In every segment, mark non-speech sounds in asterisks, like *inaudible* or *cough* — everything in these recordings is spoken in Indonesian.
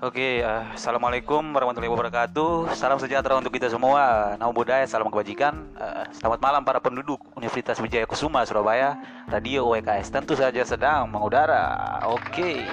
Oke, uh, assalamualaikum warahmatullahi wabarakatuh. Salam sejahtera untuk kita semua. Namo budaya, salam kebajikan. Uh, selamat malam para penduduk Universitas Wijaya Kusuma Surabaya. Radio WKS tentu saja sedang mengudara. Oke.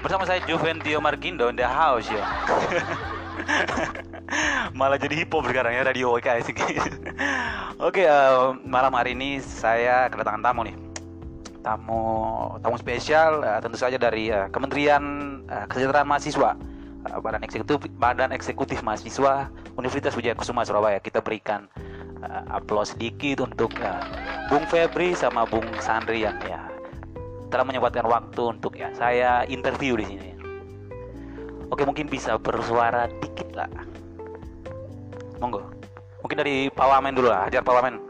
Bersama saya Juventio Margindo in the house ya. *laughs* Malah jadi hip hop sekarang ya Radio WKS. *laughs* Oke, uh, malam hari ini saya kedatangan tamu nih tamu tamu spesial uh, tentu saja dari uh, Kementerian uh, Kesejahteraan Mahasiswa uh, Badan Eksekutif Badan Eksekutif Mahasiswa Universitas Wijaya Kusuma Surabaya kita berikan uh, aplaus sedikit untuk uh, Bung Febri sama Bung Sandri yang ya telah menyempatkan waktu untuk ya saya interview di sini. Oke mungkin bisa bersuara dikit lah. Monggo. Mungkin dari Pak Wamen dulu lah, ajar Pak Wamen.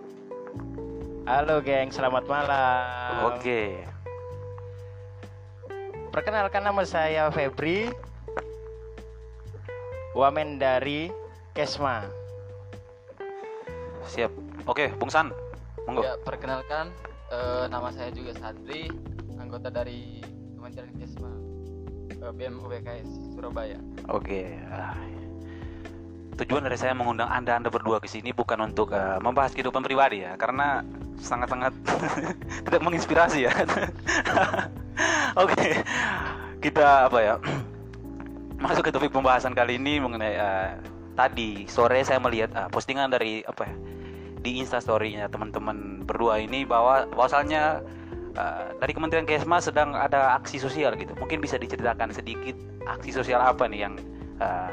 Halo geng, selamat malam. Oke. Perkenalkan nama saya Febri. Wamen dari Kesma. Siap. Oke, Bung San. Monggo. Ya, perkenalkan eh, nama saya juga Sadri, anggota dari Kementerian Kesma eh, BEM UBKS Surabaya. Oke. ah. Tujuan dari saya mengundang Anda Anda berdua ke sini bukan untuk uh, membahas kehidupan pribadi ya, karena sangat-sangat *laughs* tidak menginspirasi ya. *laughs* Oke. Kita apa ya? *clears throat* Masuk ke topik pembahasan kali ini mengenai uh, tadi sore saya melihat uh, postingan dari apa ya? di Insta story-nya teman-teman berdua ini bahwa bahwasalnya uh, dari Kementerian Kesma sedang ada aksi sosial gitu. Mungkin bisa diceritakan sedikit aksi sosial apa nih yang uh,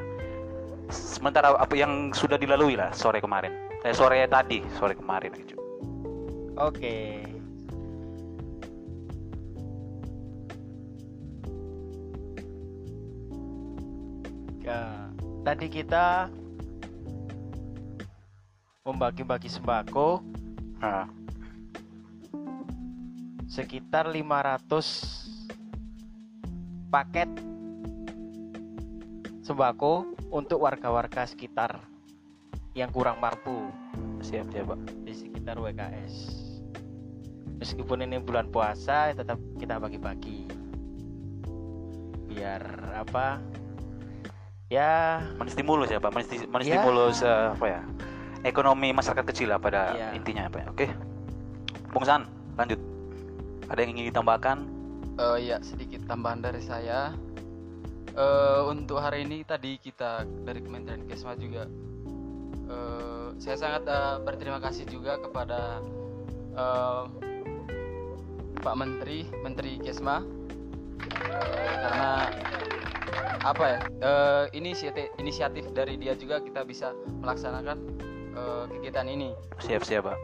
sementara apa yang sudah dilalui lah sore kemarin. Eh, sore tadi, sore kemarin gitu. Oke. Ya, tadi kita membagi-bagi sembako. Nah, sekitar 500 paket sembako untuk warga-warga sekitar yang kurang mampu siap siap, Pak. di sekitar WKS. Meskipun ini bulan puasa, tetap kita bagi-bagi. Biar apa? Ya, Menstimulus ya, Pak. Mensti- Menstimulus eh, apa ya? Ekonomi masyarakat kecil lah pada Iya. intinya Pak. Oke. Bung San, lanjut. Ada yang ingin ditambahkan? Eh, ya, sedikit tambahan dari saya. Eh, untuk hari ini tadi kita dari Kementerian Kesma juga eh, saya sangat eh, berterima kasih juga kepada eh, Pak Menteri, Menteri Kesma Eh, karena apa ya eh, inisiatif inisiatif dari dia juga kita bisa melaksanakan eh, kegiatan ini. Siap siap, Pak.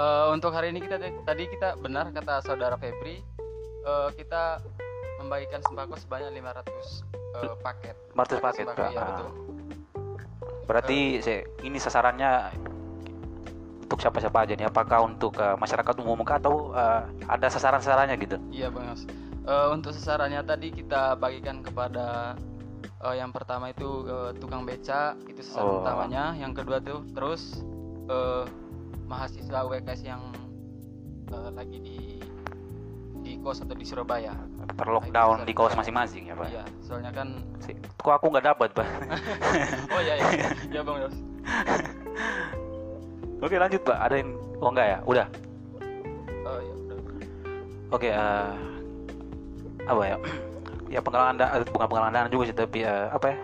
Eh, untuk hari ini kita tadi kita benar kata saudara Febri eh, kita membagikan sembako sebanyak 500 eh, paket. 500 paket, sembako, Pak. Ah. betul. Berarti saya- ini sasarannya untuk siapa-siapa aja nih? Apakah untuk eh, masyarakat umum kah atau eh, ada sasaran-sasarannya gitu? Iya bang Yos. Eh, untuk sasarannya tadi kita bagikan kepada eh, yang pertama itu eh, tukang beca itu Oh. sasaran utamanya. Yang kedua tuh terus eh, mahasiswa WKS yang eh, lagi di di kos atau di Surabaya. Terlockdown di kaos masing-masing ya, Pak. Iya, soalnya kan Si- Kok aku nggak dapat, Pak? *laughs* oh iya iya, iya bang Yos. *laughs* Oke, lanjut, Pak. Ada yang Oh enggak ya? Udah. Oh iya udah. Oke, eh, apa ya? *clears throat* Ya penggalangan dana, eh, bukan penggalangan dana juga sih, tapi eh, apa ya?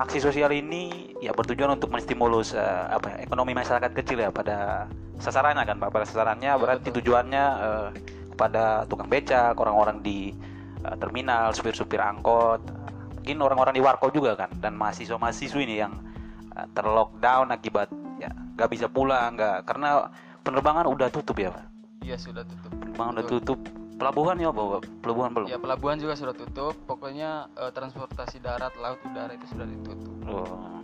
Aksi sosial ini ya bertujuan untuk menstimulus eh, apa ya, ekonomi masyarakat kecil ya pada sasarannya kan, Pak. Pada sasarannya Ya, berarti betul. tujuannya eh, kepada tukang becak, orang-orang di eh, terminal, supir-supir angkot, mungkin orang-orang di warkop juga kan, dan mahasiswa-mahasiswa ini yang eh, terlockdown akibat ya nggak bisa pulang, nggak karena penerbangan udah tutup ya, Pak. Iya sudah tutup. Penerbangan udah Betul. tutup. Pelabuhan ya, Pak? Pelabuhan belum. Ya pelabuhan juga sudah tutup. Pokoknya eh, transportasi darat, laut, udara itu sudah ditutup. Oh.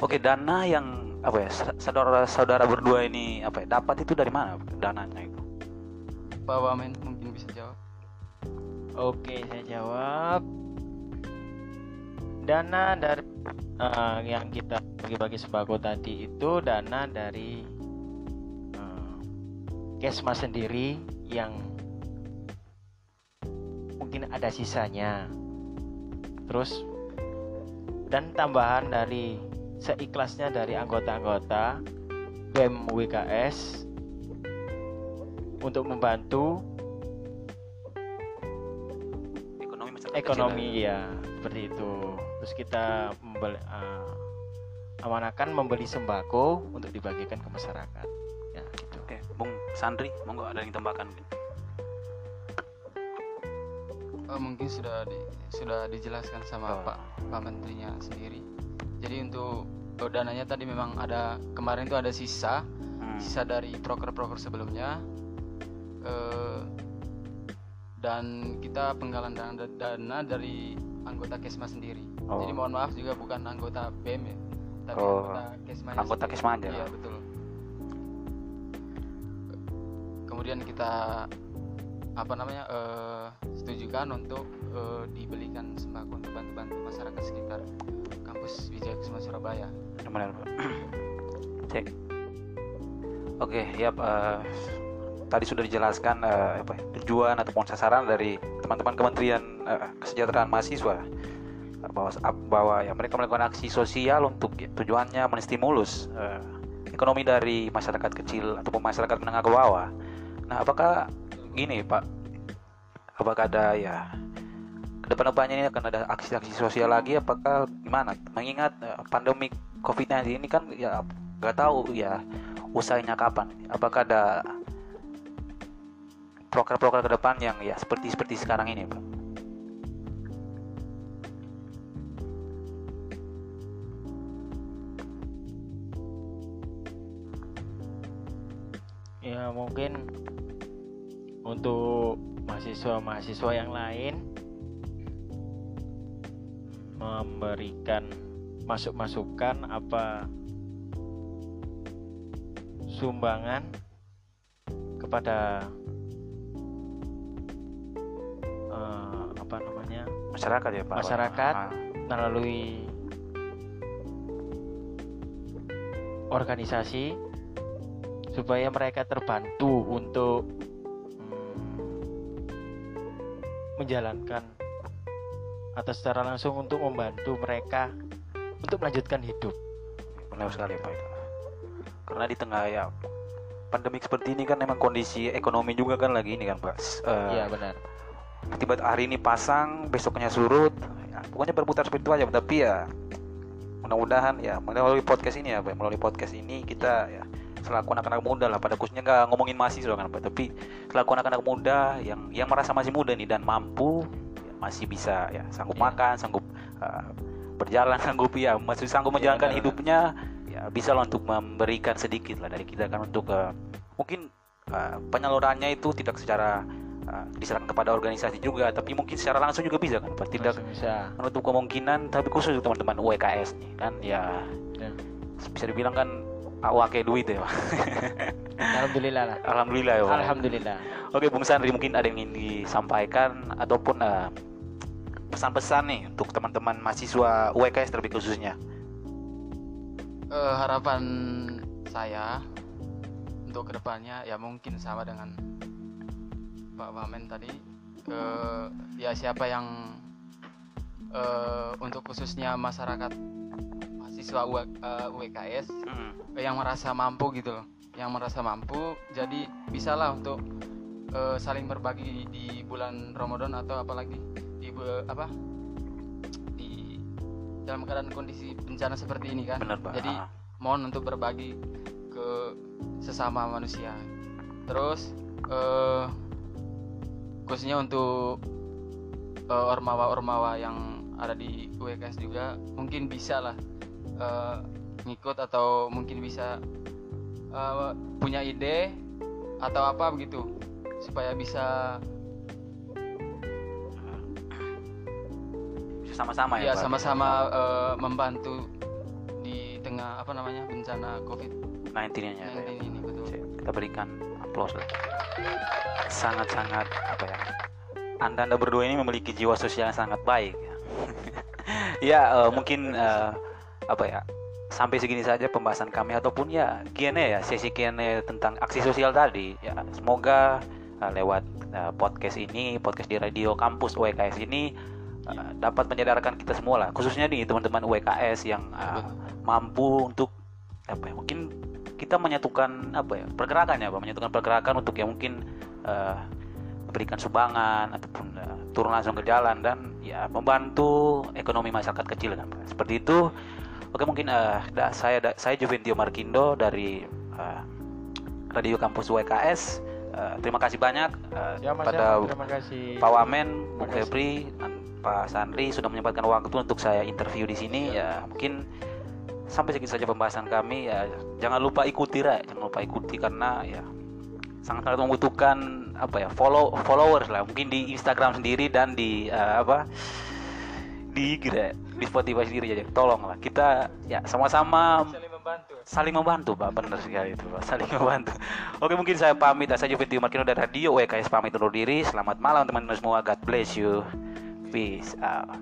Oke, dana yang apa ya? Saudara-saudara berdua ini apa ya? Dapat itu dari mana dananya? Pak Wamen mungkin bisa jawab. Oke, saya jawab. Dana dari eh, yang kita bagi-bagi sembako tadi itu dana dari eh, Kesma sendiri yang mungkin ada sisanya terus dan tambahan dari seikhlasnya dari anggota-anggota BEM WKS untuk membantu ekonomi masyarakat ekonomi kecil, ya seperti itu terus kita membeli, eh, amanakan membeli sembako untuk dibagikan ke masyarakat ya gitu oke Bung Sandri monggo ada yang tambahkan Oh, mungkin sudah di, sudah dijelaskan sama Oh. Pak Pak Menterinya sendiri. Jadi untuk oh, dananya tadi memang ada kemarin itu ada sisa Hmm. sisa dari proker-proker sebelumnya eh, dan kita penggalan dana, dana dari anggota Kesma sendiri. Oh. Jadi mohon maaf juga bukan anggota BEM ya, tapi Oh, anggota Kesma. anggota Kesma aja. Iya betul. Kemudian kita apa namanya eh, setujukan untuk eh, dibelikan sembako untuk bantu-bantu masyarakat sekitar kampus Wijaya Kusuma Surabaya. benar Pak. *clears throat* cek oke ya eh, tadi sudah dijelaskan eh, apa ya, tujuan ataupun sasaran dari teman-teman Kementerian eh, Kesejahteraan Mahasiswa bahwa bahwa ya mereka melakukan aksi sosial untuk ya, tujuannya menstimulus eh, ekonomi dari masyarakat kecil ataupun masyarakat menengah ke bawah. Nah, apakah gini Pak? Apakah ada ya ke depan-depannya ini akan ada aksi-aksi sosial lagi apakah gimana mengingat eh, pandemi COVID-19 ini kan ya nggak tahu ya usainya kapan apakah ada proker-proker ke depan yang ya seperti seperti sekarang ini Pak. Ya mungkin untuk mahasiswa-mahasiswa yang lain memberikan masuk-masukan apa sumbangan kepada masyarakat ya Pak Masyarakat. Ah, melalui organisasi supaya mereka terbantu untuk mm, menjalankan atau secara langsung untuk membantu mereka untuk melanjutkan hidup. benar sekali Pak itu karena di tengah ya pandemi seperti ini kan memang kondisi ekonomi juga kan lagi ini kan Pak eh, Iya benar. Tiba hari ini pasang besoknya surut. Ya, pokoknya berputar seperti itu aja tapi ya mudah-mudahan ya melalui podcast ini ya Pak, melalui podcast ini kita ya selaku anak-anak muda lah. Pada khususnya nggak ngomongin mahasiswa kan Pak. Tapi selaku anak-anak muda yang yang merasa masih muda nih dan mampu ya, masih bisa ya sanggup Iya. makan sanggup uh, berjalan *laughs* sanggup ya masih sanggup menjalankan benar, hidupnya ya bisa lah untuk memberikan sedikit lah dari kita kan untuk uh, mungkin uh, penyalurannya itu tidak secara uh, diserahkan kepada organisasi juga tapi mungkin secara langsung juga bisa kan Pak tidak bisa. menutup kemungkinan tapi khusus untuk teman-teman UKS nih kan ya Ya. bisa dibilang kan awake duit ya Pak. *laughs* Alhamdulillah lah. Alhamdulillah ya Pak. Alhamdulillah. Oke Bung Sandri mungkin ada yang ingin disampaikan ataupun eh, pesan-pesan nih untuk teman-teman mahasiswa UKS terlebih khususnya Eh, harapan saya untuk ke depannya ya mungkin sama dengan Pak Wamen tadi eh, ya siapa yang eh, untuk khususnya masyarakat mahasiswa U- eh, UWKS Hmm, eh, yang merasa mampu gitu loh yang merasa mampu jadi bisalah untuk eh, saling berbagi di bulan Ramadan atau apalagi di bu- apa di dalam keadaan kondisi bencana seperti ini kan. Benar Pak. Jadi mohon untuk berbagi ke sesama manusia. Terus eh, khususnya untuk eh, ormawa-ormawa yang ada di UWKS juga mungkin bisa lah eh, ngikut atau mungkin bisa eh, punya ide atau apa begitu supaya bisa sama-sama ya ya Pak? sama-sama eh, membantu di tengah apa namanya bencana COVID-19 Nah intinya ya, Pak. ini betul. kita berikan aplaus lah. Sangat-sangat apa ya anda anda berdua ini memiliki jiwa sosial yang sangat baik. Ya, *laughs* ya eh, mungkin eh, apa ya sampai segini saja pembahasan kami. Ataupun ya Q&A ya sesi Q&A tentang aksi sosial tadi. Ya semoga uh, lewat uh, podcast ini, podcast di radio kampus UKS ini uh, dapat menyadarkan kita semua lah, khususnya nih teman-teman UKS yang uh, mampu untuk apa ya, mungkin kita menyatukan apa ya pergerakan ya, Pak, menyatukan pergerakan untuk yang mungkin uh, memberikan sumbangan ataupun uh, turun langsung ke jalan dan ya membantu ekonomi masyarakat kecil kan, Pak. Seperti itu. Oke mungkin uh, da, saya da, saya Juventio Markindo dari uh, Radio Kampus WKS. Uh, terima kasih banyak uh, Siapa, pada kasih. Pak Wamen, Bung. Febri, dan Pak Sandri sudah menyempatkan waktu untuk saya interview di sini. Ya mungkin sampai segitu saja pembahasan kami. Ya. Jangan lupa ikuti ya, jangan lupa ikuti karena ya sangat sangat membutuhkan apa ya follow followers lah. Mungkin di Instagram sendiri dan di eh, apa di IG ya, di Spotify sendiri jadi tolonglah kita ya sama-sama Saling membantu. saling membantu pak. Benar sekali itu pak. Saling membantu. Oke mungkin saya pamit. Saya Juventio Markino dari radio WKS pamit undur diri. Selamat malam teman-teman semua. God bless you. Peace out